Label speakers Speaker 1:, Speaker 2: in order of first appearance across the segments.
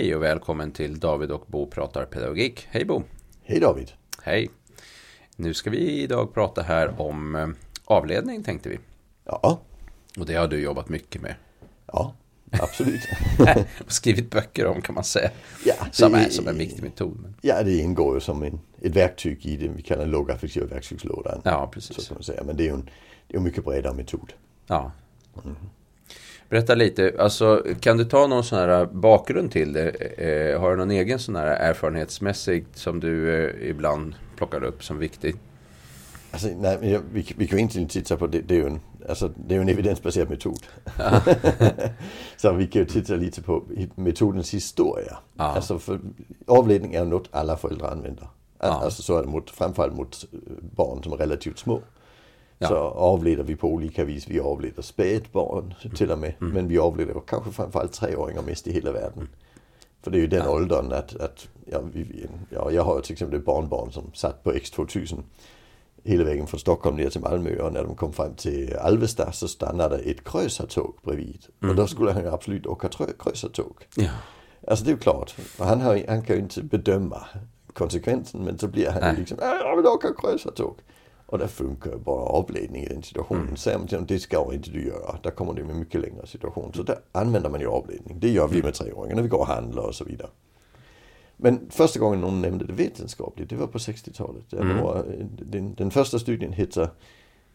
Speaker 1: Hej och välkommen till David och Bo pratar pedagogik. Hej Bo!
Speaker 2: Hej David!
Speaker 1: Hej! Nu ska vi idag prata här om eh, avledning tänkte vi.
Speaker 2: Ja.
Speaker 1: Och det har du jobbat mycket med.
Speaker 2: Ja, absolut.
Speaker 1: och skrivit böcker om kan man säga.
Speaker 2: Ja,
Speaker 1: som är som en viktig metod.
Speaker 2: Men... Ja, det ingår ju som en, ett verktyg i det vi kallar lågaffektiva verktygslådan.
Speaker 1: Ja, precis.
Speaker 2: Så kan man säga. Men det är ju en, det är en mycket bredare metod.
Speaker 1: Ja. Mm. Berätta lite, alltså kan du ta någon sån här bakgrund till det? Eh, har du någon egen sån här erfarenhetsmässigt som du eh, ibland plockar upp som viktig?
Speaker 2: Alltså, nej, vi, vi kan ju inte titta på det, det är ju en, alltså, det är en evidensbaserad metod. så vi kan ju titta lite på metodens historia. Ja. Alltså för avledning är något alla föräldrar använder. Ja. Alltså så är det mot, framförallt mot barn som är relativt små. Ja. Så avleder vi på olika vis. Vi avleder spädbarn mm. till och med. Mm. Men vi avleder kanske framförallt treåringar mest i hela världen. För det är ju den ja. åldern att, att ja, vi, ja, jag har till exempel ett barnbarn som satt på X2000 hela vägen från Stockholm ner till Malmö och när de kom fram till Alvesta så stannade ett kryssartåg bredvid. Mm. Och då skulle han ju absolut åka kryssartåg. Ja. Alltså det är ju klart, han, har, han kan ju inte bedöma konsekvensen men så blir han ju liksom, äh, jag vill åka kryssartåg. Och det funkar bara avledning i den situationen. Mm. Dem, det ska inte du göra. Där kommer du med mycket längre situation. Så där använder man ju avledning. Det gör vi mm. med treåringar när vi går och handlar och så vidare. Men första gången någon nämnde det vetenskapligt, det var på 60-talet. Mm. Den, den, första studien heter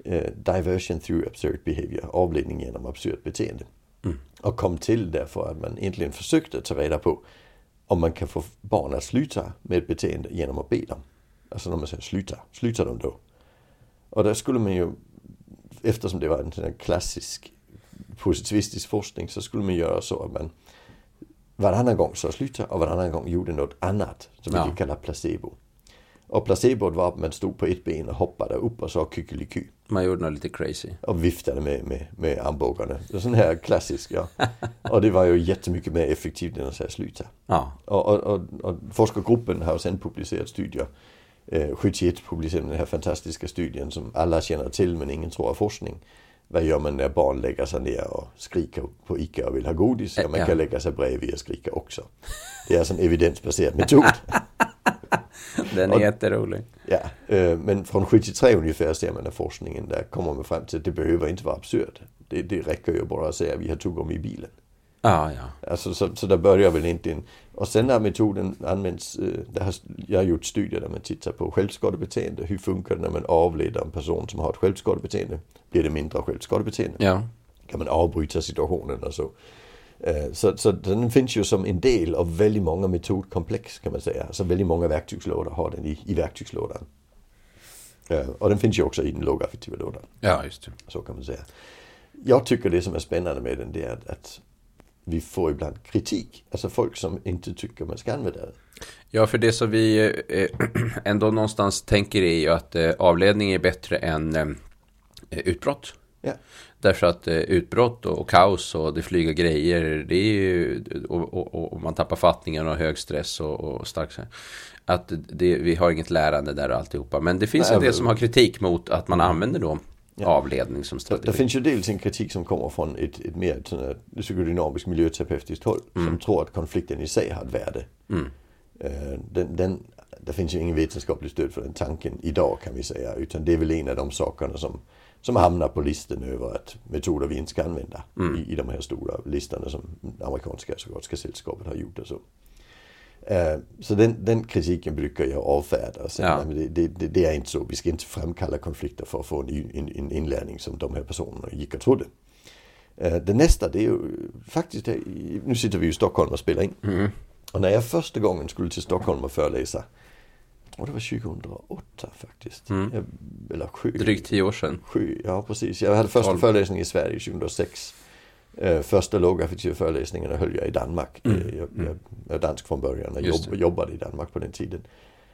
Speaker 2: uh, Diversion through absurd behavior, avledning genom absurt beteende. Mm. Och kom till därför att man egentligen försökte ta reda på om man kan få barn att sluta med ett beteende genom att be dem. Alltså när man säger sluta, sluta dem då. Och där skulle man ju, eftersom det var en sån klassisk positivistisk forskning, så skulle man göra så att man varannan gång sa sluta och varannan gång gjorde något annat som ja. vi kallar placebo. Och placebo var att man stod på ett ben och hoppade upp och sa kyckeliky.
Speaker 1: Man gjorde något lite crazy.
Speaker 2: Och viftade med, med, med armbågarna. Sån här klassisk ja. och det var ju jättemycket mer effektivt än att säga sluta. Ja. Och, och, och, och forskargruppen har sen publicerat studier eh, 71 publicerade den här fantastiska studien som alla känner till men ingen tror är forskning. Vad gör man när barn lägger sig ner och skriker på ICA och vill ha godis? Ja, man kan lägga sig bredvid och skrika också. Det är alltså en evidensbaserad metod.
Speaker 1: Den är och, jätterolig.
Speaker 2: Ja, äh, men från 73 ungefär ser man att forskningen där kommer man fram till att det behöver inte vara absurt. Det, det räcker ju bara att säga att vi har tuggummi i bilen.
Speaker 1: Ah, ja.
Speaker 2: Alltså, så, så där börjar väl inte en... Och sen när metoden används, eh, där har, jag har gjort studier där man tittar på självskadebeteende. Hur funkar det när man avleder en person som har ett självskadebeteende? Blir det mindre självskadebeteende?
Speaker 1: Ja.
Speaker 2: Kan man avbryta situationen och så? Eh, så, så den finns ju som en del av väldigt många metodkomplex kan man säga. Så väldigt många verktygslådor har den i, i verktygslådan. Och den finns ju också i den lågaffektiva lådan.
Speaker 1: Ja, just det.
Speaker 2: Så kan man säga. Jag tycker det som är spännande med den det är att vi får ibland kritik. Alltså folk som inte tycker man ska använda det.
Speaker 1: Ja, för det som vi eh, ändå någonstans tänker är ju att eh, avledning är bättre än eh, utbrott.
Speaker 2: Ja.
Speaker 1: Därför att utbrott och, kaos och det flyger grejer, det är ju, och, och, och man tappar fattningen och hög stress och, och stark att det, vi har inget lärande där och alltihopa. Men det finns Nej, en del som har kritik mot att man använder då ja. avledning som strategi.
Speaker 2: Det finns ju dels en kritik som kommer från ett, ett mer psykodynamiskt miljöterapeutiskt håll mm. som tror att konflikten i sig har ett värde. Mm. Uh, den, den, det finns ju ingen vetenskaplig stöd för den tanken idag kan vi säga utan det är väl en av de sakerna som, som hamnar på listan över att metoder vi inte ska använda mm. i, i de här stora listorna som amerikanska psykiatriska sällskapet har gjort och så. Uh, så den, den, kritiken brukar jag avfärda och säga ja. det, det, det, är inte så. Vi ska inte framkalla konflikter för att få en, en, en inlärning som de här personerna gick och trodde. Uh, det nästa det är ju faktiskt, nu sitter vi i Stockholm och spelar in. Mm. Och när jag första gången skulle till Stockholm och föreläsa, och det var 2008 faktiskt. Mm. Jag,
Speaker 1: eller sju. Drygt tio år sedan.
Speaker 2: Sju, ja precis. Jag hade första 12. föreläsningen i Sverige 2006. Eh, första lågaffektiva föreläsningarna höll jag i Danmark. Mm. Eh, jag, jag, är dansk från början och jobb, jobbade i Danmark på den tiden.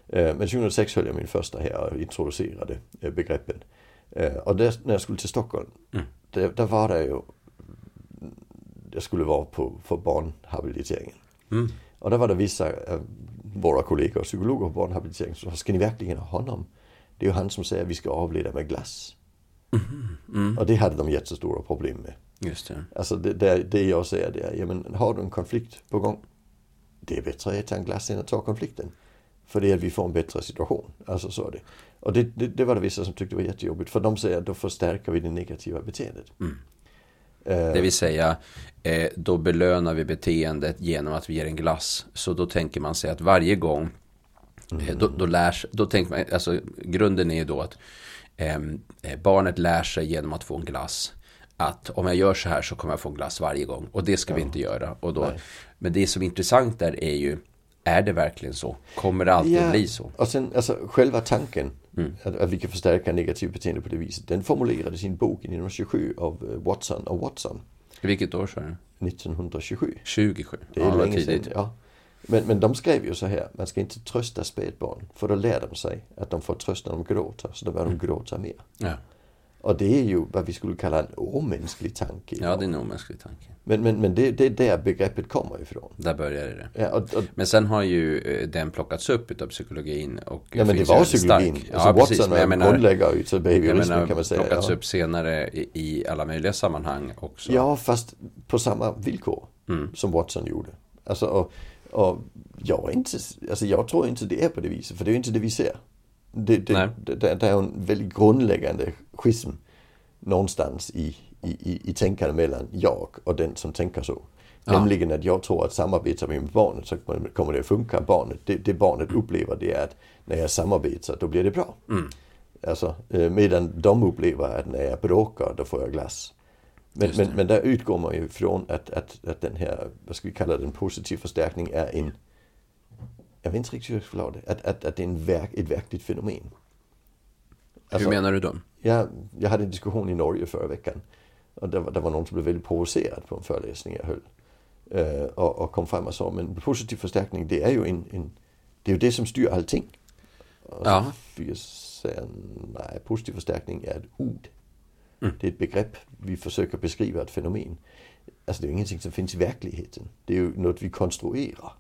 Speaker 2: Eh, men 2006 höll jag min första här och introducerade begreppen. Och där, när jag skulle till Stockholm, mm. där, där, var det ju, jag skulle vara på för barnhabiliteringen. Mm. Och där var det vissa av våra kollegor, psykologer på barnhabilitering, som sa, ska ni verkligen ha honom? Det är ju han som säger att vi ska avleda med glass. Mm. Mm. Och det hade de jättestora problem med.
Speaker 1: Just det.
Speaker 2: Alltså det, det, det jag säger det är, ja, men har du en konflikt på gång? det är bättre att äta en glass än att ta konflikten. För det är att vi får en bättre situation. Alltså så är det. Och det, det, det var det vissa som tyckte var jättejobbigt. För de säger att då förstärker vi det negativa beteendet. Mm.
Speaker 1: Uh, det vill säga, eh, då belönar vi beteendet genom att vi ger en glass. Så då tänker man sig att varje gång, mm. eh, då, då lärs, då tänker man, alltså grunden är ju då att ehm, eh, barnet lär sig genom att få en glass att om jag gör så här så kommer jag få glass varje gång. Och det ska ja. vi inte göra. Och då, men det som är intressant där är ju, är det verkligen så? Kommer det alltid ja. bli så?
Speaker 2: Och sen alltså, själva tanken mm. att, att, vi kan förstärka negativt beteende på det viset. Den formulerades i en bok 1927 av Watson och Watson.
Speaker 1: Vilket år sa
Speaker 2: du? 1927.
Speaker 1: 27?
Speaker 2: Det är ja, länge sedan. Ja. Men, men de skrev ju så här, man ska inte trösta spädbarn. För då lär de sig att de får tröst när de gråter. Så då börjar de mm. gråta mer. Ja. Och det är ju vad vi skulle kalla en omänsklig tanke.
Speaker 1: Ja, det är en omänsklig tanke.
Speaker 2: Men, men, men det, det är där begreppet kommer ifrån.
Speaker 1: Där börjar det. Ja, och, och, men sen har ju eh, den plockats upp av psykologin. Och
Speaker 2: ja, men det var psykologin. Stark. Alltså ja, Watson menar, grundläggare utav behaviorismen kan man säga.
Speaker 1: plockats ja. upp senare i, i, alla möjliga sammanhang också.
Speaker 2: Ja, fast på samma villkor mm. som Watson gjorde. Alltså, och, och jag, inte, alltså jag tror inte det är på det viset, för det är inte det vi ser. Det, det, det, det, är en väldigt grundläggande schism någonstans i, i, i tänkande mellan jag och den som tänker så. Ja. Nämligen att jag tror att samarbetar vi med barnet så kommer det att funka. Barnet, det, det barnet upplever det är att när jag samarbetar då blir det bra. Mm. Alltså, eh, medan de upplever att när jag bråkar då får jag glass. Men, men, men där utgår man ju från att, att, att den här, vad ska vi kalla den, positiv förstärkning är en jag vet inte riktigt hur jag ska förklara det. Att, att, att det är en verk, ett verkligt fenomen.
Speaker 1: Alltså, hur menar du då?
Speaker 2: Jag, jag hade en diskussion i Norge förra veckan. Och det var, det var någon som blev väldigt provocerad på en föreläsning jag höll. Uh, och, och, kom fram och sa, men positiv förstärkning det är ju en, en det är ju det som styr allting. Och ja. jag säga, nej, positiv förstärkning är ett ord. Mm. Det är ett begrepp vi försöker beskriva ett fenomen. Alltså det är ju ingenting som finns i verkligheten. Det är ju något vi konstruerar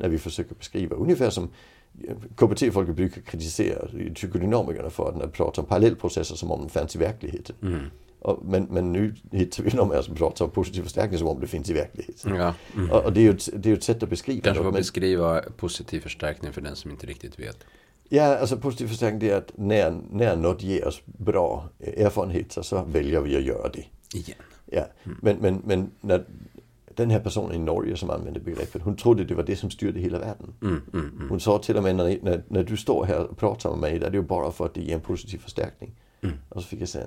Speaker 2: när vi försöker beskriva. Ungefär som KBT-folket brukar kritisera psykodynamikerna för att när de pratar om parallellprocesser som om de fanns i verkligheten. Mm. Och, men, men nu hittar vi någon som pratar om positiv förstärkning som om det finns i verkligheten. Ja. Mm. Och, och, det är ju ett, det är ett sätt att beskriva.
Speaker 1: Kanske får beskriva positiv förstärkning för den som inte riktigt vet.
Speaker 2: Ja, alltså positiv förstärkning det är att när, när något ger oss bra erfarenheter så väljer vi att göra det.
Speaker 1: Igen.
Speaker 2: Ja, mm. men, men, men när, den här personen i Norge som använde begreppet, hon trodde det var det som styrde hela världen. Mm, mm, mm. Hon sa till och med när, när, när, du står här och pratar med mig, det är ju bara för att det ger en positiv förstärkning. Mm. Och så fick jag säga,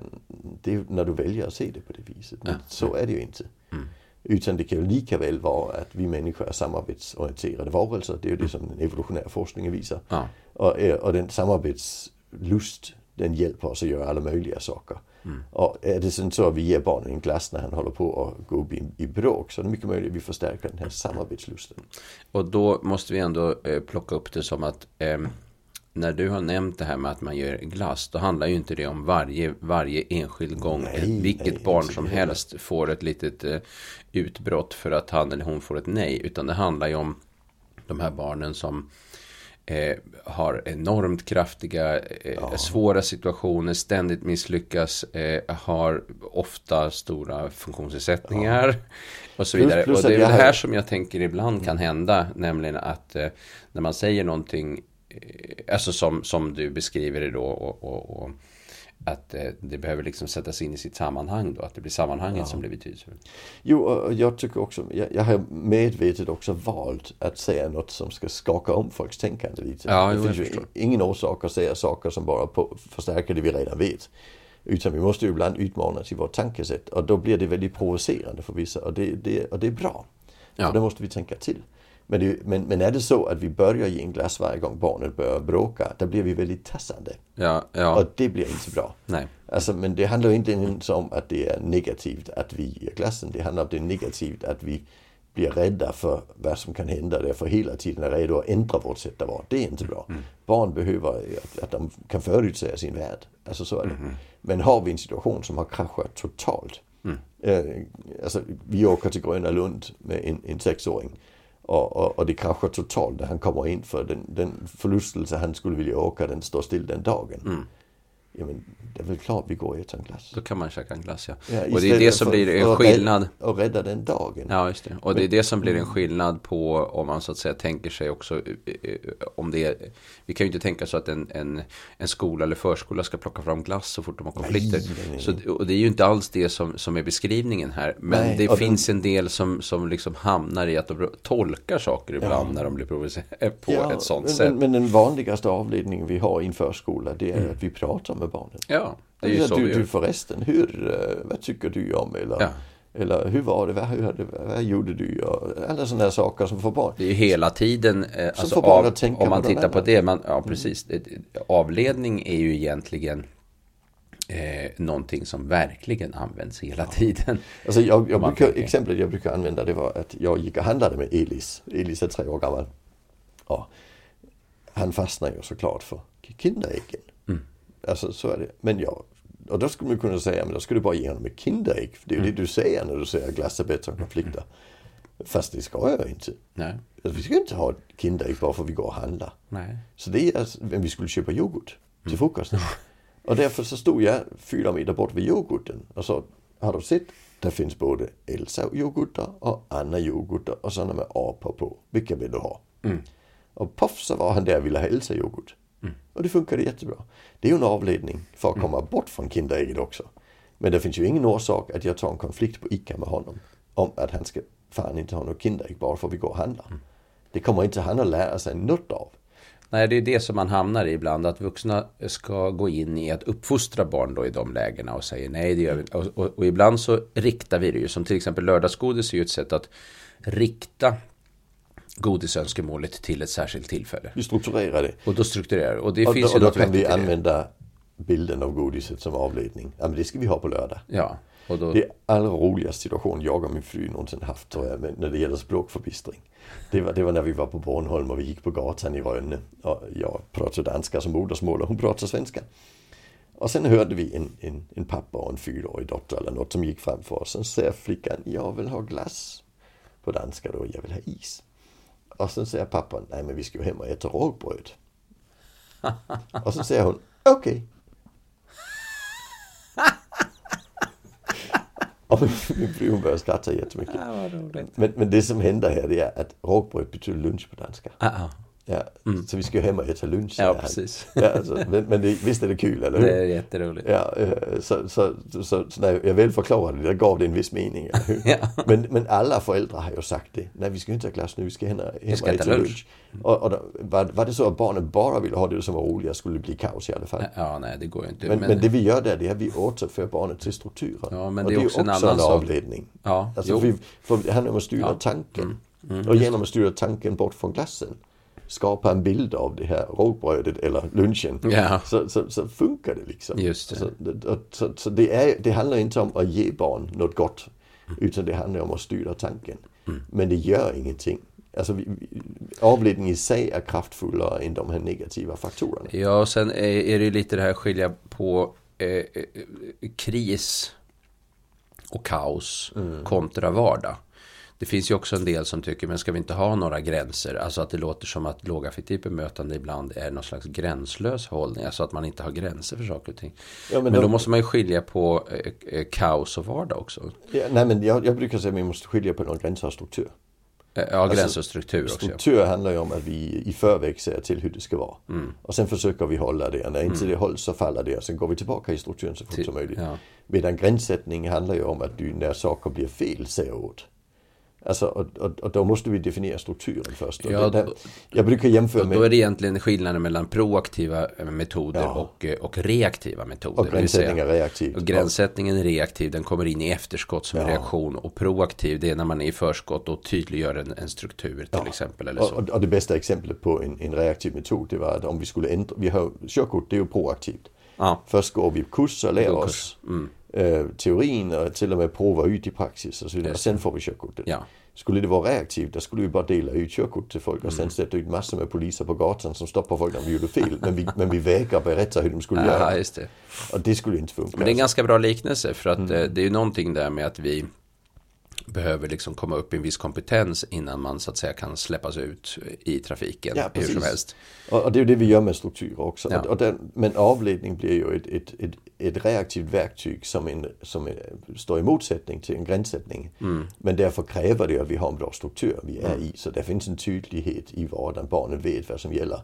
Speaker 2: det är när du väljer att se det på det viset. Men ja, så är det ju inte. Mm. Utan det kan ju lika väl vara att vi människor är samarbetsorienterade varelser. Det är ju det som den evolutionära forskningen visar. Ja. Och, eh, och den samarbetslust, den hjälper oss att göra alla möjliga saker. Mm. Och är det sen så att vi ger barnen en glass när han håller på att gå upp i, i bråk så är det mycket möjligt att vi förstärker den här samarbetslusten.
Speaker 1: Och då måste vi ändå eh, plocka upp det som att eh, när du har nämnt det här med att man gör glass, då handlar ju inte det om varje, varje enskild gång nej, vilket nej, barn som helst får ett litet eh, utbrott för att han eller hon får ett nej, utan det handlar ju om de här barnen som eh, har enormt kraftiga, eh, ja. svåra situationer, ständigt misslyckas, eh, har ofta stora funktionsnedsättningar ja. och så vidare. Plus, plus och det är det här som jag tänker ibland kan hända, nämligen att eh, när man säger någonting, eh, alltså som, som du beskriver det då och, och, och att eh, det behöver liksom sättas in i sitt sammanhang då, att det blir sammanhanget ja. som blir betydelsefullt.
Speaker 2: Jo, jag tycker också, jag, jag, har medvetet också valt att säga något som ska skaka om folks tänkande lite.
Speaker 1: Ja, det
Speaker 2: finns ju ingen orsak att säga saker som bara på, förstärker det vi redan vet. Utan vi måste ju ibland utmanas i vårt tankesätt och då blir det väldigt provocerande för vissa och det, det, och det är bra. Ja. Det måste vi tänka till. Men, det, men, men är det så att vi börjar ge en glass varje gång barnet börjar bråka, då blir vi väldigt tassande.
Speaker 1: Ja, ja.
Speaker 2: Och det blir inte bra.
Speaker 1: Nej.
Speaker 2: Alltså, men det handlar inte ens om att det är negativt att vi ger glassen. Det handlar om att det är negativt att vi blir rädda för vad som kan hända. Därför hela tiden är redo att ändra vårt sätt att vara. Det är inte bra. Mm. Barn behöver att, att de kan förutsäga sin värld. Alltså så är det. Mm. Men har vi en situation som har kraschat totalt. Mm. Eh, alltså, vi åker till Gröna Lund med en, en sexåring. Och, och, och det kraschar totalt när han kommer in för den, den förlustelse han skulle vilja åka den står still den dagen. Mm ja men det är väl klart vi går och äter en glass.
Speaker 1: Då kan man käka en glass ja.
Speaker 2: Ja,
Speaker 1: och det är det som
Speaker 2: för-
Speaker 1: blir en skillnad.
Speaker 2: Och rädda den dagen.
Speaker 1: Ja, just det. Och det är det som blir en
Speaker 2: Mm.
Speaker 1: skillnad på om man så att säga tänker sig också eh, eh, om det är, Vi kan ju inte tänka så att en, en, en skola eller förskola ska plocka fram glass så fort de har konflikter.
Speaker 2: nej, nej.
Speaker 1: Så, och det är ju inte alls det som, som är beskrivningen här. Men
Speaker 2: Nej,
Speaker 1: det finns en del som, som liksom hamnar i att de tolkar saker ibland när de blir provocerade på ett sånt
Speaker 2: men,
Speaker 1: sätt.
Speaker 2: Men, men den vanligaste avledningen vi har i en förskola det är att vi pratar med barnen.
Speaker 1: ja, det är ju så
Speaker 2: du, du förresten, hur, eh, vad tycker du om? Eller,
Speaker 1: Ja.
Speaker 2: eller hur var det, vad, hur, vad gjorde du? Alla sådana saker som får barn.
Speaker 1: Det är ju hela tiden, eh, alltså av, om man
Speaker 2: på
Speaker 1: tittar på det, man, ja precis. Det- det- Avledning är ju egentligen eh, någonting som verkligen används hela tiden.
Speaker 2: Alltså jag, jag brukar, exemplet jag brukar använda det var att jag gick och handlade med Elis. Elis är tre år gammal. Och han fastnar ju såklart för Kinderäggen. Alltså så är det. Men jag, och då skulle man kunna säga, men då ska du bara ge honom ett Kinderägg. För det är ju det du säger när du säger glass är bättre än konflikter. Fast det ska jag inte.
Speaker 1: Nej,
Speaker 2: Alltså, vi ska inte ha ett Kinderägg bara för att vi går och handlar.
Speaker 1: nej.
Speaker 2: Så det är alltså, men vi skulle köpa yoghurt till frukosten. Och därför så stod jag fyra meter bort vid yoghurten och så har du sett? Det finns både Elsa yoghurter och Anna yoghurter och sådana med apor på. Vilka vill du ha? Och poff så var han där och ville ha Elsa yoghurt. Och det funkade jättebra. Det är ju en avledning för att komma bort från Kinderägget också. Men det finns ju ingen orsak att jag tar en konflikt på ICA med honom. Om att han ska fan inte ha något Kinderägg bara för att vi går och handlar. Det kommer inte han att lära sig något av.
Speaker 1: Nej, det är det som man hamnar i ibland. Att vuxna ska gå in i att uppfostra barn då i de lägena och säger nej, det gör vi och, och, och ibland så riktar vi det ju. Som till exempel lördagsgodis är ju ett sätt att rikta godisönskemålet till ett särskilt tillfälle.
Speaker 2: Vi strukturerar det.
Speaker 1: Och då strukturerar det. Och det
Speaker 2: Och,
Speaker 1: finns
Speaker 2: då, och
Speaker 1: ju
Speaker 2: då
Speaker 1: något
Speaker 2: kan vi använda bilden av godiset som avledning. Ja men det ska vi ha på lördag.
Speaker 1: Ja, och då...
Speaker 2: Det allra roligaste situation jag och min fru någonsin haft tror jag, när det gäller språkförbistring. Det var, det var när vi var på Bornholm och vi gick på gatan i Rönne. Och jag pratar danska som modersmål och hon pratar svenska. Och sen hörde vi en, en, en pappa och en fyraårig dotter eller något som gick framför oss. Sen säger flickan, jag vill ha glass. På danska då, jag vill ha is. Och sen säger pappan, nej men vi ska ju hem och äta rågbröd. och så säger hon, okej. Och min, fru börjar skratta jättemycket.
Speaker 1: Ja.
Speaker 2: Men, men det som händer här det är att rågbröd betyder lunch på danska.
Speaker 1: Ah, ah.
Speaker 2: Ja, Så vi ska ju hem och äta lunch.
Speaker 1: Ja, precis.
Speaker 2: Ja, alltså, men men det, visst är det kul, eller hur?
Speaker 1: Det är jätteroligt.
Speaker 2: Ja, eh, så, så, så, så, när jag väl förklarade det, där gav det en viss mening.
Speaker 1: Ja.
Speaker 2: men, men alla föräldrar har ju sagt det. Nej, vi ska ju inte ha glass nu, vi ska hem, och
Speaker 1: äta lunch.
Speaker 2: lunch. Och, och då, var, var det så att barnen bara ville ha det som var roligast skulle det bli kaos i alla fall.
Speaker 1: Ja, nej, det går ju inte.
Speaker 2: Men, men, det vi gör där, det är att vi återför barnet till strukturen.
Speaker 1: Ja, men
Speaker 2: och
Speaker 1: det är också en annan sak.
Speaker 2: avledning.
Speaker 1: Ja,
Speaker 2: Alltså,
Speaker 1: jo.
Speaker 2: vi, för det handlar om att styra
Speaker 1: Ja. Mm.
Speaker 2: tanken. och genom att styra tanken bort från glassen skapa en bild av det här rågbrödet eller lunchen.
Speaker 1: Ja.
Speaker 2: Så, så, så funkar det liksom.
Speaker 1: Just det.
Speaker 2: Det, och- så så det, är, det handlar inte om att ge barn något gott. Utan det handlar om att styra tanken.
Speaker 1: Mm.
Speaker 2: Men det gör ingenting. Alltså, vi, avledning i sig är kraftfullare än de här negativa faktorerna.
Speaker 1: Ja, och sen är, det ju lite det här skilja på eh, eh, kris och kaos kontra vardag. Det finns ju också en del som tycker, men ska vi inte ha några gränser? Alltså att det låter som att lågaffektivt bemötande ibland är någon slags gränslös hållning. Alltså att man inte har gränser för saker och ting.
Speaker 2: Ja, men
Speaker 1: men, då,
Speaker 2: då-
Speaker 1: måste man ju skilja på eh, eh, kaos och vardag också.
Speaker 2: Ja, nej, men jag, jag brukar säga att vi måste skilja på någon gränser och struktur.
Speaker 1: Eh, Ja, gräns och struktur också.
Speaker 2: Struktur handlar ju om att vi i förväg säger till hur det ska vara.
Speaker 1: Mm.
Speaker 2: Och sen försöker vi hålla det. När inte det hålls så faller det och sen går vi tillbaka i strukturen så fort
Speaker 1: Till-
Speaker 2: som möjligt.
Speaker 1: ja.
Speaker 2: Medan gränssättning handlar ju om att du när saker blir fel säger åt. Alltså, och, och, och då måste vi definiera strukturen först.
Speaker 1: Ja,
Speaker 2: det, där, jag brukar jämföra med
Speaker 1: Då är det egentligen skillnaden mellan proaktiva eh, metoder
Speaker 2: Ja.
Speaker 1: och, eh, och reaktiva metoder.
Speaker 2: och
Speaker 1: det vill säga-
Speaker 2: gränssättning är reaktivt.
Speaker 1: Och gränssättningen är reaktiv, den kommer in i efterskott som
Speaker 2: Ja.
Speaker 1: reaktion. Och proaktiv, det är när man är i förskott och tydliggör en, en struktur till exempel. Eller så.
Speaker 2: och, och det bästa exemplet på en, en reaktiv metod det var att om vi skulle ändra, vi har körkort det är ju proaktivt.
Speaker 1: Ja.
Speaker 2: Först går vi kurs och lär oss eh, teorin och till och med prova ut i praxis och så vidare. Sen får vi körkortet.
Speaker 1: Ja.
Speaker 2: Skulle det vara reaktivt, då skulle vi bara dela ut körkort till folk och sen sätta ut massor med poliser på gatan som stoppar folk när de gjorde fel. Men vi, men vi vägrar berätta hur de skulle
Speaker 1: Ja,
Speaker 2: göra.
Speaker 1: det.
Speaker 2: Och det skulle inte funka.
Speaker 1: Men det är en ganska bra liknelse för att
Speaker 2: Mm.
Speaker 1: eh, det är ju någonting där med att vi behöver liksom komma upp i en viss kompetens innan man så att säga kan släppas ut i trafiken
Speaker 2: Ja,
Speaker 1: hur som helst.
Speaker 2: Och, det är ju det vi gör med strukturer också.
Speaker 1: Ja.
Speaker 2: Och, den, men avledning blir ju ett, ett, ett, ett reaktivt verktyg som, en, som står i motsättning till en gränssättning. Men därför kräver det att vi har en bra struktur vi är i. Så det finns en tydlighet i vardagen, barnen vet vad som gäller.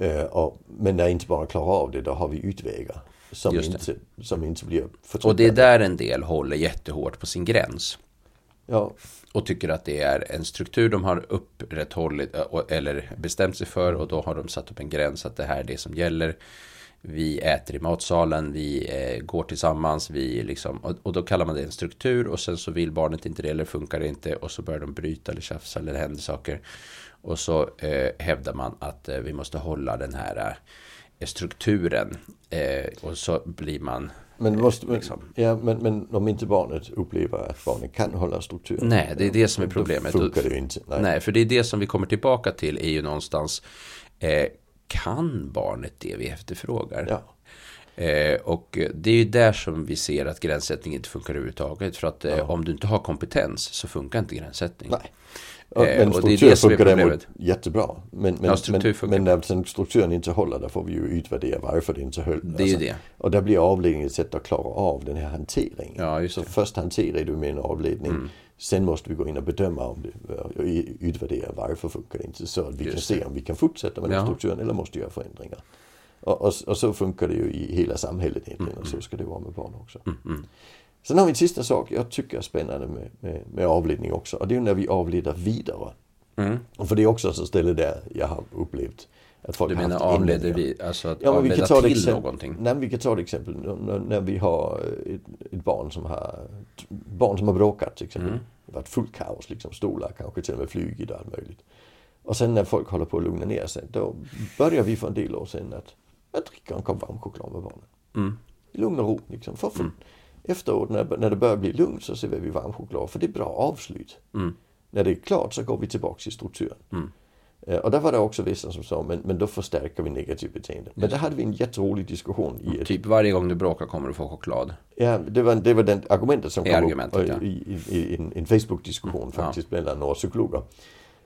Speaker 2: Eh, och, men när inte bara klarar av det, då har vi utvägar. Som, inte, som inte blir förtryckande.
Speaker 1: Och det är där en del håller jättehårt på sin gräns.
Speaker 2: Ja,
Speaker 1: och tycker att det är en struktur de har upprätthållit eh, eller bestämt sig för och då har de satt upp en gräns att det här är det som gäller. Vi äter i matsalen, vi eh, går tillsammans, vi liksom, och, och då kallar man det en struktur och sen så vill barnet inte det eller funkar det inte och så börjar de bryta eller tjafsa eller det händer saker. Och så eh, hävdar man att eh, vi måste hålla den här eh, strukturen eh, och så blir man
Speaker 2: men, måste, men,
Speaker 1: liksom.
Speaker 2: ja, men, men om inte barnet upplever att barnet kan hålla strukturen.
Speaker 1: Nej, det är det som är
Speaker 2: då
Speaker 1: problemet.
Speaker 2: funkar det inte.
Speaker 1: Nej. för det är det som vi kommer tillbaka till är ju någonstans eh, Kan barnet det vi efterfrågar?
Speaker 2: Ja.
Speaker 1: Eh, och det är ju där som vi ser att gränssättning inte funkar överhuvudtaget. För att eh, om du inte har kompetens så funkar inte gränssättning.
Speaker 2: Nej.
Speaker 1: Eh,
Speaker 2: men
Speaker 1: det är
Speaker 2: struktur
Speaker 1: det
Speaker 2: funkar däremot jättebra. Men, men,
Speaker 1: Ja,
Speaker 2: men, men när sen strukturen inte håller, då får vi ju utvärdera varför det inte höll. Alltså,
Speaker 1: Det är ju det.
Speaker 2: Och där blir avledningen ett sätt att klara av den här hanteringen.
Speaker 1: Ja,
Speaker 2: Så.
Speaker 1: Mm.
Speaker 2: först hanterar du med en avledning. Sen måste vi gå in och bedöma om det, och utvärdera varför funkar det inte. Så att vi kan
Speaker 1: Just
Speaker 2: se om vi kan fortsätta med den
Speaker 1: Ja.
Speaker 2: strukturen eller måste göra förändringar. Och, och, och så funkar det ju i hela samhället egentligen
Speaker 1: Mm,
Speaker 2: och så ska det vara med barn också. Sen har vi en sista sak jag tycker är spännande med, med, med avledning också. Och det är när vi avleder vidare.
Speaker 1: Mm.
Speaker 2: För det är också ett ställe där jag har upplevt att folk
Speaker 1: Du menar avleder vi, alltså att
Speaker 2: Ja, men vi
Speaker 1: avleda
Speaker 2: kan ta
Speaker 1: till
Speaker 2: exempel,
Speaker 1: någonting?
Speaker 2: Nej, vi kan ta ett exempel när, när vi har ett, ett barn som har barn som har bråkat till exempel.
Speaker 1: Mm.
Speaker 2: Det har varit fullt kaos, liksom stolar kanske till och med flugit och allt möjligt. Och sen när folk håller på att lugna ner sig, då börjar vi för en del år sedan att, att dricka en kopp varm choklad med barnen.
Speaker 1: Mm.
Speaker 2: I lugn och ro liksom. För, för Efteråt när, när det börjar bli lugnt så serverar vi varm choklad för det är bra avslut.
Speaker 1: Mm.
Speaker 2: När det är klart så går vi tillbaks i strukturen.
Speaker 1: Mm.
Speaker 2: Eh, Och där var det också vissa som sa, men, men då förstärker vi negativt beteende. Men där hade vi en jätterolig diskussion i ett,
Speaker 1: Typ varje gång du bråkar kommer du få choklad.
Speaker 2: Ja, det var, det var den argumentet som
Speaker 1: Det
Speaker 2: kom
Speaker 1: argumentet,
Speaker 2: upp
Speaker 1: ja.
Speaker 2: i, i, i en, en Facebook-diskussion faktiskt mellan några psykologer.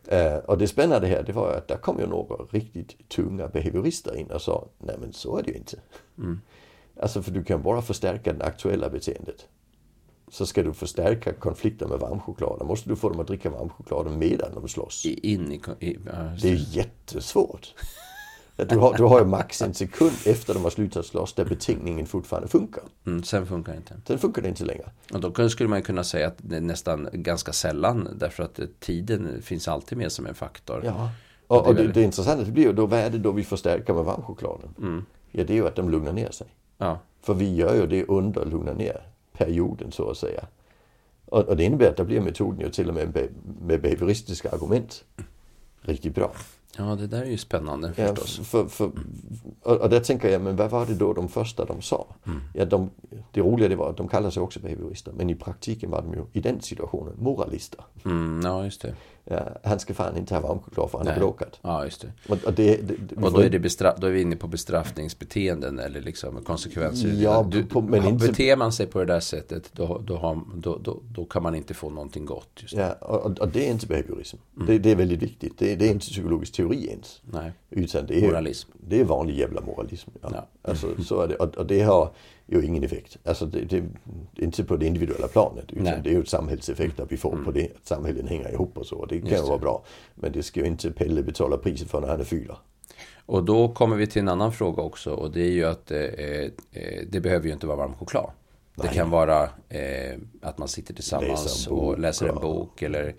Speaker 2: Eh, och det spännande här det var att där kom ju några riktigt tunga behaviorister in och sa, nej men så är det ju inte. Alltså för du kan bara förstärka det aktuella beteendet. Så ska du förstärka konflikter med varm choklad, då måste du få dem att dricka varm choklad medan de slåss.
Speaker 1: In i, i ja,
Speaker 2: Det är jättesvårt. Du har, du har ju max en sekund efter de har slutat slåss där betingningen fortfarande funkar.
Speaker 1: mm, sen funkar det inte.
Speaker 2: Sen funkar det inte längre.
Speaker 1: Och då skulle man kunna säga att det är nästan ganska sällan därför att eh, tiden finns alltid med som en faktor.
Speaker 2: Ja. Och, och
Speaker 1: det
Speaker 2: det, det intressanta det blir ju då, vad är det då vi förstärker med varmchokladen?
Speaker 1: Mm.
Speaker 2: Ja, det är ju att de lugnar ner sig.
Speaker 1: Ja,
Speaker 2: För vi gör ju det under lugna ner perioden så att säga. Och, och det innebär att där blir metoden ju till och med med behavioristiska argument riktigt bra.
Speaker 1: Ja det där är ju spännande
Speaker 2: Ja,
Speaker 1: förstås.
Speaker 2: för, för, och, och där tänker jag, men vad var det då de första de sa?
Speaker 1: Mm.
Speaker 2: Ja, de, det roliga det var att de kallar sig också behaviorister, men i praktiken var de ju i den situationen moralister.
Speaker 1: Mm, ja, just det.
Speaker 2: Han ska fan inte ha varmchoklad för han har
Speaker 1: Nej.
Speaker 2: bråkat.
Speaker 1: Ja, just det.
Speaker 2: Och, och, det, det,
Speaker 1: Och då är, det bestra- då är vi inne på bestraffningsbeteenden eller liksom konsekvenser.
Speaker 2: Ja,
Speaker 1: du,
Speaker 2: på- men inte-
Speaker 1: Beter man sig på det där sättet då, då, har, då, då, då kan man inte få någonting gott.
Speaker 2: Ja, och, och det är inte behaviorism.
Speaker 1: Mm.
Speaker 2: Det, det är väldigt viktigt. Det, det är inte psykologisk teori ens.
Speaker 1: Nej.
Speaker 2: Utan det är,
Speaker 1: Moralism.
Speaker 2: Det är vanlig jävla moralism. Ja.
Speaker 1: Ja.
Speaker 2: Alltså, så är det. Och, och det har ju ingen effekt. Alltså det, det, det inte på det individuella planet. Utan
Speaker 1: Nej.
Speaker 2: det är ju ett samhällseffekt att vi får på det. Att samhällen hänger ihop och så. Det kan
Speaker 1: Just
Speaker 2: ju
Speaker 1: det.
Speaker 2: vara bra. Men det ska ju inte Pelle betala priset för när han är fyra.
Speaker 1: Och då kommer vi till en annan fråga också och det är ju att eh, eh, det behöver ju inte vara varm choklad. Det
Speaker 2: Nej.
Speaker 1: kan vara eh, att man sitter tillsammans
Speaker 2: Läser bok,
Speaker 1: och läser en bok eller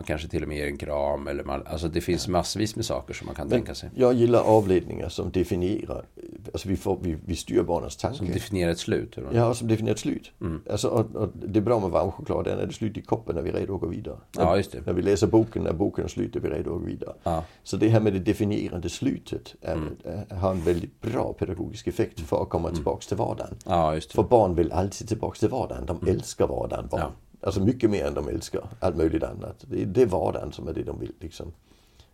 Speaker 1: man kanske till och med ger en kram. Eller man, alltså det finns massvis med saker som man kan tänka sig.
Speaker 2: Jag gillar avledningar som definierar. Alltså vi, får, vi, vi styr barnens tanke.
Speaker 1: Som definierar ett slut.
Speaker 2: Ja, som definierar ett slut.
Speaker 1: Mm.
Speaker 2: Alltså, och, och det är bra med varm choklad, den är det slut i koppen när vi är redo att gå vidare.
Speaker 1: Ja, just det.
Speaker 2: När vi läser boken, när boken är slut är vi redo att gå vidare.
Speaker 1: Ja.
Speaker 2: Så det här med det definierande slutet är,
Speaker 1: Mm.
Speaker 2: är, har en väldigt bra pedagogisk effekt för att komma tillbaks till vardagen.
Speaker 1: ja, just det.
Speaker 2: För barn vill alltid tillbaks till vardagen. De älskar vardagen, barn.
Speaker 1: Mm. Ja.
Speaker 2: Alltså mycket mer än de älskar allt möjligt annat. Det är, det är vardagen som är det de vill liksom.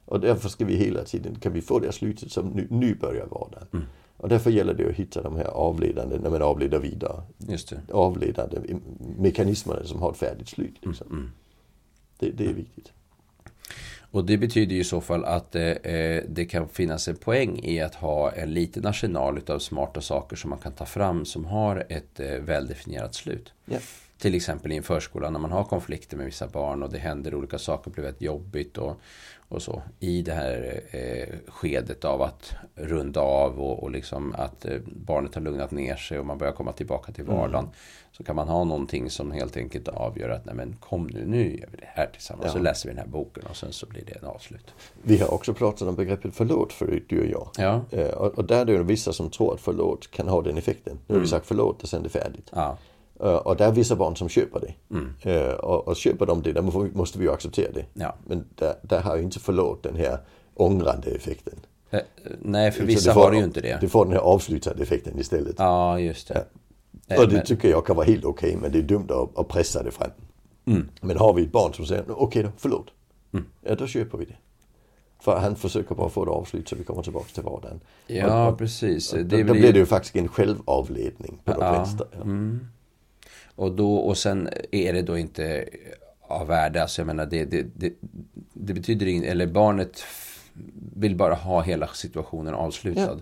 Speaker 2: Och därför ska vi hela tiden, kan vi få det här slutet som nu, nu börjar vardagen.
Speaker 1: Mm.
Speaker 2: Och därför gäller det att hitta de här avledande, när man avleder vidare.
Speaker 1: Just det.
Speaker 2: Avledande mekanismerna som har ett färdigt slut. Liksom.
Speaker 1: Mm.
Speaker 2: Det, det är viktigt.
Speaker 1: Och det betyder ju i så fall att eh, det kan finnas en poäng i att ha en liten arsenal av smarta saker som man kan ta fram som har ett eh, väldefinierat slut.
Speaker 2: Yeah.
Speaker 1: Till exempel i en förskola när man har konflikter med vissa barn och det händer olika saker, blir väldigt jobbigt och, och så. I det här eh, skedet av att runda av och, och liksom att eh, barnet har lugnat ner sig och man börjar komma tillbaka till vardagen. Mm. Så kan man ha någonting som helt enkelt avgör att nej men kom nu, nu gör vi det här tillsammans. Ja. Så läser vi den här boken och sen så blir det en avslut.
Speaker 2: Vi har också pratat om begreppet förlåt förut, du och jag.
Speaker 1: Ja.
Speaker 2: Eh, och, och, där är det vissa som tror att förlåt kan ha den effekten. Nu har mm. vi sagt förlåt och sen är det färdigt.
Speaker 1: Ja.
Speaker 2: Uh, och där är vissa barn som köper det.
Speaker 1: Mm.
Speaker 2: Uh, och, och köper de det, då måste vi ju acceptera det.
Speaker 1: Ja.
Speaker 2: Men där, där har ju inte förlåt den här ångrande effekten.
Speaker 1: Uh, nej, för vissa får, har det ju inte det.
Speaker 2: Du får den här avslutande effekten istället.
Speaker 1: Ja, just det.
Speaker 2: Ja. Och det tycker jag kan vara helt okej, okay, men det är dumt att, att pressa det fram.
Speaker 1: Mm.
Speaker 2: Men har vi ett barn som säger, okej okay då, förlåt.
Speaker 1: Mm.
Speaker 2: Ja, då köper vi det. För han försöker bara få det avslut så vi kommer tillbaka till vardagen.
Speaker 1: Ja, och, precis.
Speaker 2: Det då, blir... då blir det ju faktiskt en självavledning på
Speaker 1: ja.
Speaker 2: flesta. Ja.
Speaker 1: Mm. Och, då, och sen är det då inte av värde, alltså jag menar det, det, det, det betyder inget, eller barnet vill bara ha hela situationen avslutad. Ja.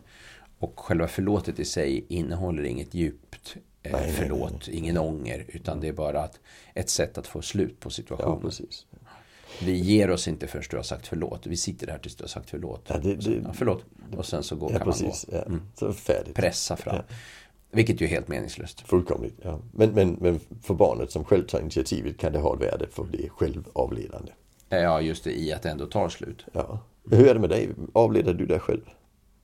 Speaker 1: Och själva förlåtet i sig innehåller inget djupt eh, nej, förlåt, nej, nej, ingen ånger, utan det är bara att, ett sätt att få slut på situationen.
Speaker 2: Ja.
Speaker 1: Vi ger oss inte förrän du har sagt förlåt. Vi sitter här tills du har sagt förlåt.
Speaker 2: Ja, det, det,
Speaker 1: ja, förlåt. Och sen så går,
Speaker 2: ja,
Speaker 1: kan
Speaker 2: precis,
Speaker 1: man gå.
Speaker 2: Mm. Så färdigt.
Speaker 1: Pressa fram. Vilket ju är helt meningslöst.
Speaker 2: Fullkomligt, ja. Men, men, men för barnet som själv tar initiativet kan det ha ett värde för det är självavledande.
Speaker 1: Ja, just det, i att det ändå tar slut.
Speaker 2: Ja. Hur är det med dig? Avleder du dig själv?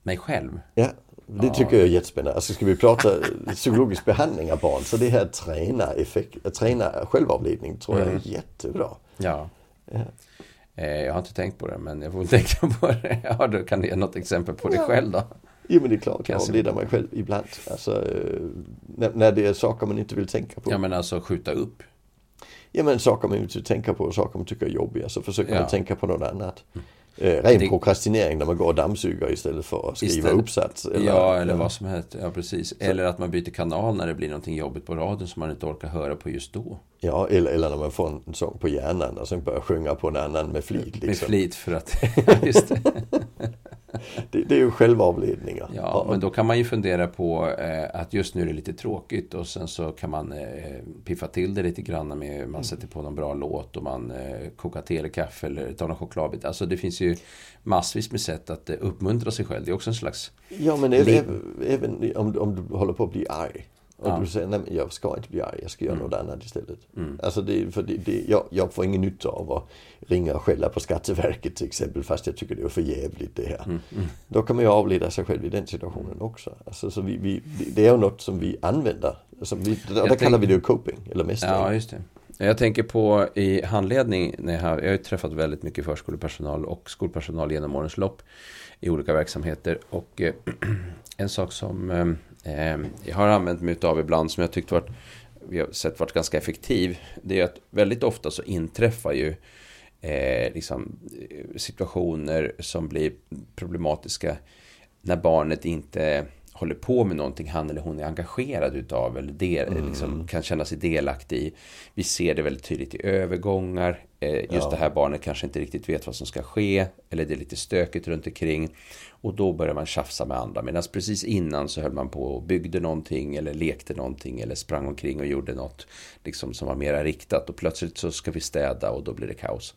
Speaker 1: Mig själv?
Speaker 2: Ja, det ja. tycker jag är jättespännande. Alltså ska vi prata psykologisk behandling av barn så det här träna, effekt, träna självavledning tror jag är mm. jättebra.
Speaker 1: Ja. ja. Eh, jag har inte tänkt på det men jag får tänka på det. Ja, då kan du ge något exempel på ja. dig själv då.
Speaker 2: Jo men det är klart, jag avleder mig själv ibland. Alltså, när, när det är saker man inte vill tänka på.
Speaker 1: Ja men alltså skjuta upp.
Speaker 2: Ja men saker man inte vill tänka på och saker man tycker är jobbiga så försöker ja. man tänka på något annat. Mm. Eh, ren det... prokrastinering när man går och dammsuger istället för att skriva istället... uppsats.
Speaker 1: Eller, ja, eller vad som helst. Ja, precis. Så. Eller att man byter kanal när det blir någonting jobbigt på radion som man inte orkar höra på just då.
Speaker 2: Ja, eller, eller när man får en sång på hjärnan och sen börjar sjunga på en annan med flit. Liksom.
Speaker 1: Med flit för att, just det.
Speaker 2: Det, det, är ju självavledningar.
Speaker 1: Ja, men då kan man ju fundera på eh, att just nu är det lite tråkigt och sen så kan man eh, piffa till det lite grann med man sätter på någon bra låt och man eh, kokar te eller kaffe eller tar någon chokladbit. Alltså det finns ju massvis med sätt att eh, uppmuntra sig själv. Det är också en slags...
Speaker 2: Ja, men även, även om, om du håller på att bli arg. Och ja. du säger, nej men jag ska inte bli arg, jag ska göra mm. något annat istället.
Speaker 1: Mm.
Speaker 2: Alltså det, för det, det, jag, jag får ingen nytta av att ringa och skälla på Skatteverket till exempel fast jag tycker det är för jävligt det här.
Speaker 1: Mm. Mm.
Speaker 2: Då kan man ju avleda sig själv i den situationen också. Alltså, så vi, vi, det är ju något som vi använder. Alltså, vi, och där kallar vi det ju coping eller mästring.
Speaker 1: Ja, just det. Jag tänker på i handledning, när jag, har, jag har träffat väldigt mycket förskolepersonal och skolpersonal genom årens lopp i olika verksamheter. Och eh, en sak som eh, eh, jag har använt mig av ibland som jag tyckt varit, vi har sett varit ganska effektiv. Det är att väldigt ofta så inträffar ju eh, liksom, situationer som blir problematiska när barnet inte håller på med någonting han eller hon är engagerad utav eller del, mm. liksom, kan känna sig delaktig i. Vi ser det väldigt tydligt i övergångar. Eh, just ja. det här barnet kanske inte riktigt vet vad som ska ske eller det är lite stökigt runt omkring. Och då börjar man tjafsa med andra. Medan precis innan så höll man på och byggde någonting eller lekte någonting eller sprang omkring och gjorde något liksom, som var mera riktat. Och plötsligt så ska vi städa och då blir det kaos.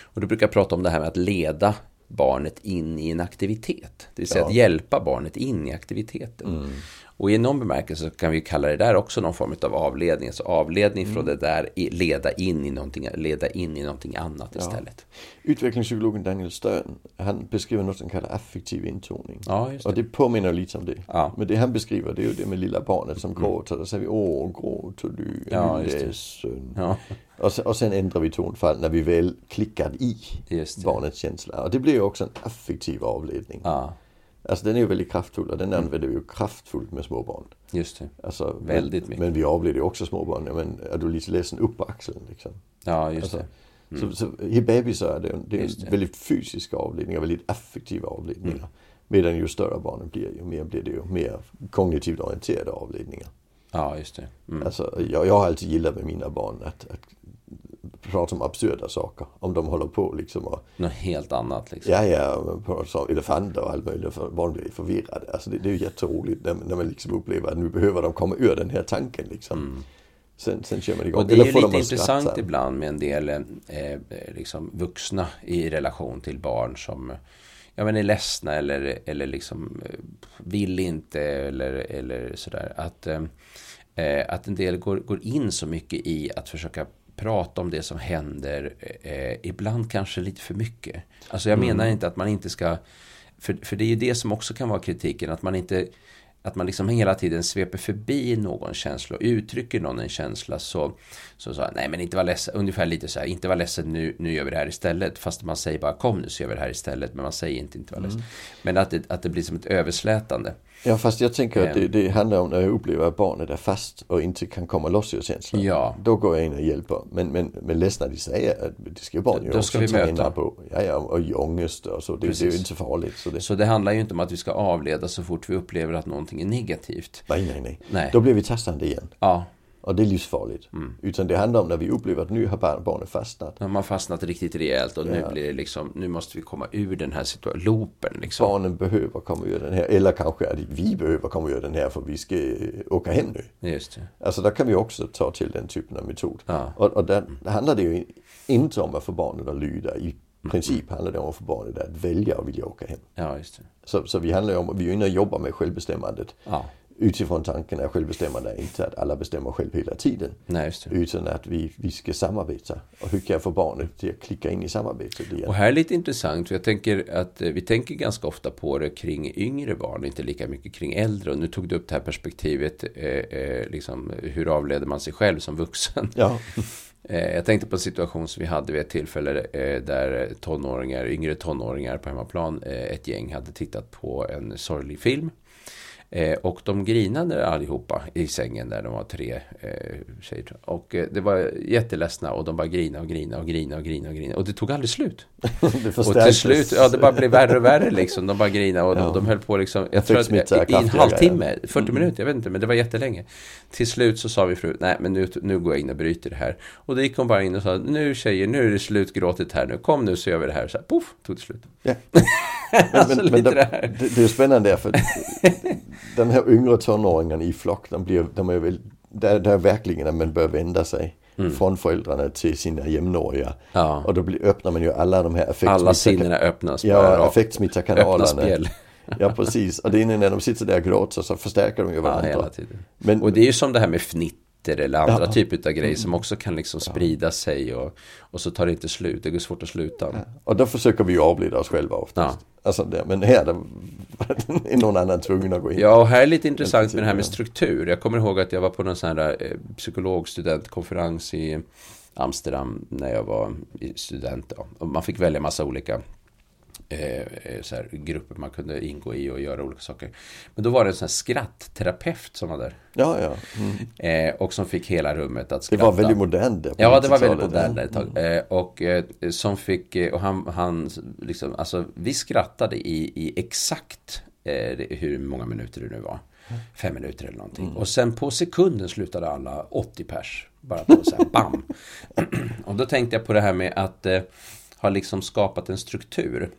Speaker 1: Och då brukar prata om det här med att leda barnet in i en aktivitet. Det vill säga ja. att hjälpa barnet in i aktiviteten.
Speaker 2: Mm.
Speaker 1: Och i någon bemärkelse kan vi kalla det där också någon form av avledning. Alltså avledning mm. från det där, leda in i någonting, leda in i någonting annat ja. istället.
Speaker 2: Utvecklingspsykologen Daniel Stern, han beskriver något som kallas affektiv intoning.
Speaker 1: Ja, just
Speaker 2: det. Och det påminner lite om det.
Speaker 1: Ja.
Speaker 2: Men det han beskriver det är ju det med lilla barnet som mm. gråter. Då säger vi åh gråter du, är
Speaker 1: ja,
Speaker 2: du ledsen?
Speaker 1: Ja.
Speaker 2: Och sen, och sen ändrar vi tonfall när vi väl klickar i barnets känsla. Och det blir ju också en affektiv avledning.
Speaker 1: Ja.
Speaker 2: Alltså den är ju väldigt kraftfull och den mm. använder vi ju kraftfullt med småbarn.
Speaker 1: Just det.
Speaker 2: Alltså,
Speaker 1: väldigt
Speaker 2: men,
Speaker 1: mycket.
Speaker 2: Men vi avleder ju också småbarn. Ja, men är du lite ledsen upp på axeln liksom.
Speaker 1: Ja, just
Speaker 2: alltså,
Speaker 1: det.
Speaker 2: Mm. Så, så i bebisar är det, det är en väldigt fysiska avledningar, väldigt affektiva avledningar. Mm. Medan ju större barnen blir, ju mer blir det ju mer kognitivt orienterade avledningar.
Speaker 1: Ja, just det.
Speaker 2: Mm. Alltså, jag, jag har alltid gillat med mina barn att, att prata om absurda saker. Om de håller på liksom och...
Speaker 1: Något helt annat liksom.
Speaker 2: Ja, ja. Prata om elefanter och allt möjligt. För barn blir förvirrade. Alltså det, det är ju jätteroligt när, när man liksom upplever att nu behöver de komma ur den här tanken liksom. Mm. Sen, sen kör man igång.
Speaker 1: Och det är ju lite intressant ibland med en del eh, eh, liksom vuxna i relation till barn som ja, men är ledsna eller, eller liksom eh, vill inte eller, eller sådär. Att, eh, eh, att en del går, går in så mycket i att försöka prata om det som händer. Eh, ibland kanske lite för mycket. Alltså jag menar mm. inte att man inte ska för, för det är ju det som också kan vara kritiken, att man inte att man liksom hela tiden sveper förbi någon känsla och uttrycker någon en känsla så, så sa nej men inte var ledsen, ungefär lite så här, inte var ledsen nu, nu gör vi det här istället. Fast man säger bara kom nu så gör vi det här istället, men man säger inte inte var ledsen. Mm. Men att det, att det blir som ett överslätande.
Speaker 2: Ja fast jag tänker att det, det, handlar om när jag upplever att barnet är fast och inte kan komma loss ur känslan. Ja. Då går jag in och hjälper. Men, men, men ledsna de säger att det ska barn ju också ta möta. på. Ja, ja, och ångest och så. Det, det, är ju inte så farligt.
Speaker 1: Så det... så det handlar ju inte om att vi ska avleda så fort vi upplever att någonting är negativt.
Speaker 2: Nej, nej, nej. nej. Då blir vi testande igen.
Speaker 1: Ja.
Speaker 2: Och det är livsfarligt. Mm. Utan det handlar om när vi upplever att nu har barnet fastnat.
Speaker 1: De har fastnat riktigt rejält och nu blir det liksom, nu måste vi komma ur den här situationen, loopen liksom.
Speaker 2: Barnen behöver komma ur den här, eller kanske att vi behöver komma ur den här för vi ska åka hem nu.
Speaker 1: Just det.
Speaker 2: Alltså där kan vi också ta till den typen av metod. Ja. Och, och där, där handlar det ju inte om att få barnet att lyda. I princip mm. handlar det om att få barnet att välja och vilja åka hem.
Speaker 1: Ja, just det.
Speaker 2: Så, så vi handlar ju om, vi är inne och jobbar med självbestämmandet. Ja utifrån tanken att självbestämmande är inte att alla bestämmer själv hela tiden.
Speaker 1: Nej,
Speaker 2: utan att vi, vi ska samarbeta. Och hur kan jag få barnet att klicka in i samarbetet igen?
Speaker 1: Och här är lite intressant, för jag tänker att eh, vi tänker ganska ofta på det kring yngre barn, inte lika mycket kring äldre. Och nu tog du upp det här perspektivet, eh, eh, liksom, hur avleder man sig själv som vuxen?
Speaker 2: Ja.
Speaker 1: Eh, jag tänkte på en situation som vi hade vid ett tillfälle där tonåringar, yngre tonåringar på hemmaplan, ett gäng hade tittat på en sorglig film. Eh, och de grinade allihopa i sängen där de var tre eh, tjejer. Och eh, det var jätteledsna och de bara grina och grina och grina och grina och grina. Och det tog aldrig slut. och till slut, ja det bara blev värre och värre liksom. De bara grina och, ja. och de höll på liksom. Jag tror att i, i en halvtimme, 40 mm. minuter, jag vet inte, men det var jättelänge. Till slut så sa vi fru, nej men nu, nu går jag in och bryter det här. Och då gick hon bara in och sa, nu tjejer, nu är det slutgråtet här nu. Kom nu så gör vi det här. Så här, poff, tog det slut.
Speaker 2: Ja. alltså, men, men, men det, det, det är spännande för den här yngre tonåringen i flock, de, blir, de är väl, där, där verkligen att man bör vända sig. Mm. Från föräldrarna till sina jämnåriga. Ja. Och då blir, öppnar man ju alla de här
Speaker 1: effektsmitta... Alla sinnena öppnas.
Speaker 2: Ja, effektsmittarkanalerna. ja, precis. Och det är när de sitter där och gråter så förstärker de ju varandra. Ja, hela tiden.
Speaker 1: Men, och det är ju som det här med fnitt eller andra ja. typer av grejer som också kan liksom sprida ja. sig och, och så tar det inte slut. Det går svårt att sluta. Ja.
Speaker 2: Och då försöker vi ju avleda oss själva oftast. Alltså det, men här är någon annan tvungen att gå in.
Speaker 1: Ja, och här är lite intressant med det här med struktur. Jag kommer ihåg att jag var på någon sån här eh, psykologstudentkonferens i Amsterdam när jag var student. Då. Och man fick välja massa olika eh, så här, grupper man kunde ingå i och göra olika saker. Men då var det en sån här skrattterapeut som var där.
Speaker 2: Ja, ja.
Speaker 1: Mm. Eh, och som fick hela rummet att skratta.
Speaker 2: Det var väldigt modernt.
Speaker 1: Ja, det var väldigt modernt ett tag. Mm. Eh, och eh, som fick, eh, och han, han liksom, alltså vi skrattade i, i exakt eh, hur många minuter det nu var. Fem minuter eller någonting. Mm. Och sen på sekunden slutade alla 80 pers. Bara på så här, bam. och då tänkte jag på det här med att eh, ha liksom skapat en struktur.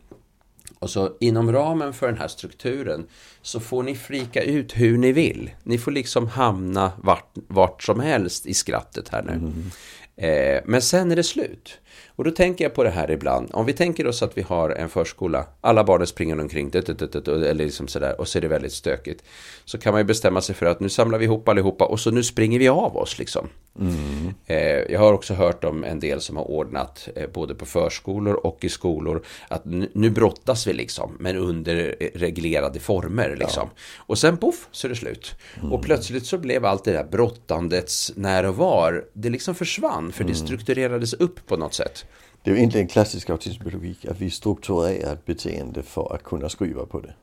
Speaker 1: Och så inom ramen för den här strukturen så får ni frika ut hur ni vill. Ni får liksom hamna vart, vart som helst i skrattet här nu. Mm. Eh, men sen är det slut. Och då tänker jag på det här ibland. Om vi tänker oss att vi har en förskola. Alla barnen springer omkring. Eller liksom sådär. Och så är det väldigt stökigt. Så kan man ju bestämma sig för att nu samlar vi ihop allihopa. Och så nu springer vi av oss liksom. Mm. Eh, jag har också hört om en del som har ordnat. Eh, både på förskolor och i skolor. Att nu brottas vi liksom. Men under reglerade former liksom. Ja. Och sen poff så är det slut. Mm. Och plötsligt så blev allt det där brottandets när och var. Det liksom försvann. För det mm. strukturerades upp på något sätt.
Speaker 2: Det är ju egentligen klassisk autismpedagogik att vi strukturerar ett beteende för att kunna skriva på det.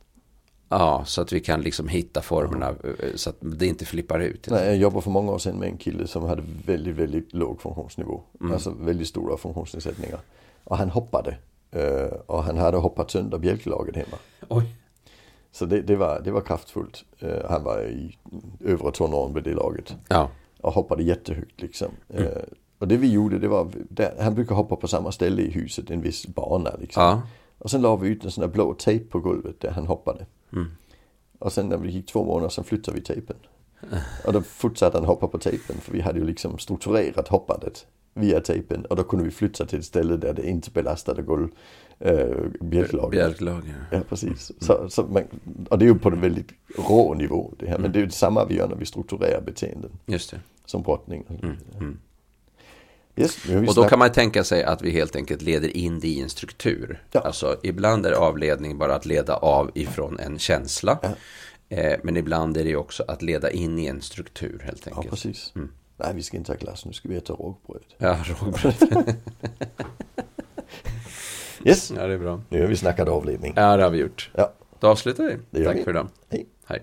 Speaker 1: Ja, så att vi kan liksom hitta formerna. Eh, så att det inte flippar ut.
Speaker 2: Nej, jag jobbade för många år sedan med en kille som hade väldigt, väldigt låg funktionsnivå. Mm. Alltså väldigt stora funktionsnedsättningar. Och han hoppade. Eh, och han hade hoppat sönder bjälklaget hemma.
Speaker 1: Oj.
Speaker 2: Så det, det, var, det var kraftfullt. Uh, han var i övre tonåren vid det laget.
Speaker 1: Ja.
Speaker 2: Och hoppade jättehögt liksom. Mm. Och det vi gjorde det var, där, han brukar hoppa på samma ställe i huset, en viss bana liksom.
Speaker 1: Ja.
Speaker 2: Och sen la vi ut en sån där blå tejp på golvet där han hoppade.
Speaker 1: Mm.
Speaker 2: Och sen när vi gick två månader så flyttade vi tejpen. Och då fortsatte han hoppa på tejpen för vi hade ju liksom strukturerat hoppandet via tejpen och då kunde vi flytta till ett ställe där det inte belastade golv, äh, bjälklagen.
Speaker 1: Bjälklagen.
Speaker 2: Ja, precis. Så, så man, och det är ju på en väldigt rå nivå det här. Men
Speaker 1: Mm.
Speaker 2: det är ju samma vi gör när vi strukturerar beteenden.
Speaker 1: Just det.
Speaker 2: Som brottning.
Speaker 1: Mm. Mm.
Speaker 2: Just,
Speaker 1: och då kan man tänka sig att vi helt enkelt leder in det i en struktur.
Speaker 2: Ja.
Speaker 1: Alltså ibland är avledning bara att leda av ifrån en känsla.
Speaker 2: Ja.
Speaker 1: Eh, men ibland är det också att leda in i en struktur helt enkelt.
Speaker 2: Ja, precis.
Speaker 1: Mm.
Speaker 2: Nej, vi ska inte ha glass, nu ska vi äta rågbröd.
Speaker 1: Ja, rågbröd.
Speaker 2: yes.
Speaker 1: Ja, det är bra.
Speaker 2: Nu har vi snackat avledning.
Speaker 1: Ja, det har vi gjort.
Speaker 2: Ja.
Speaker 1: Då avslutar vi.
Speaker 2: Det
Speaker 1: Tack
Speaker 2: vi.
Speaker 1: för idag.
Speaker 2: Hej. Hej.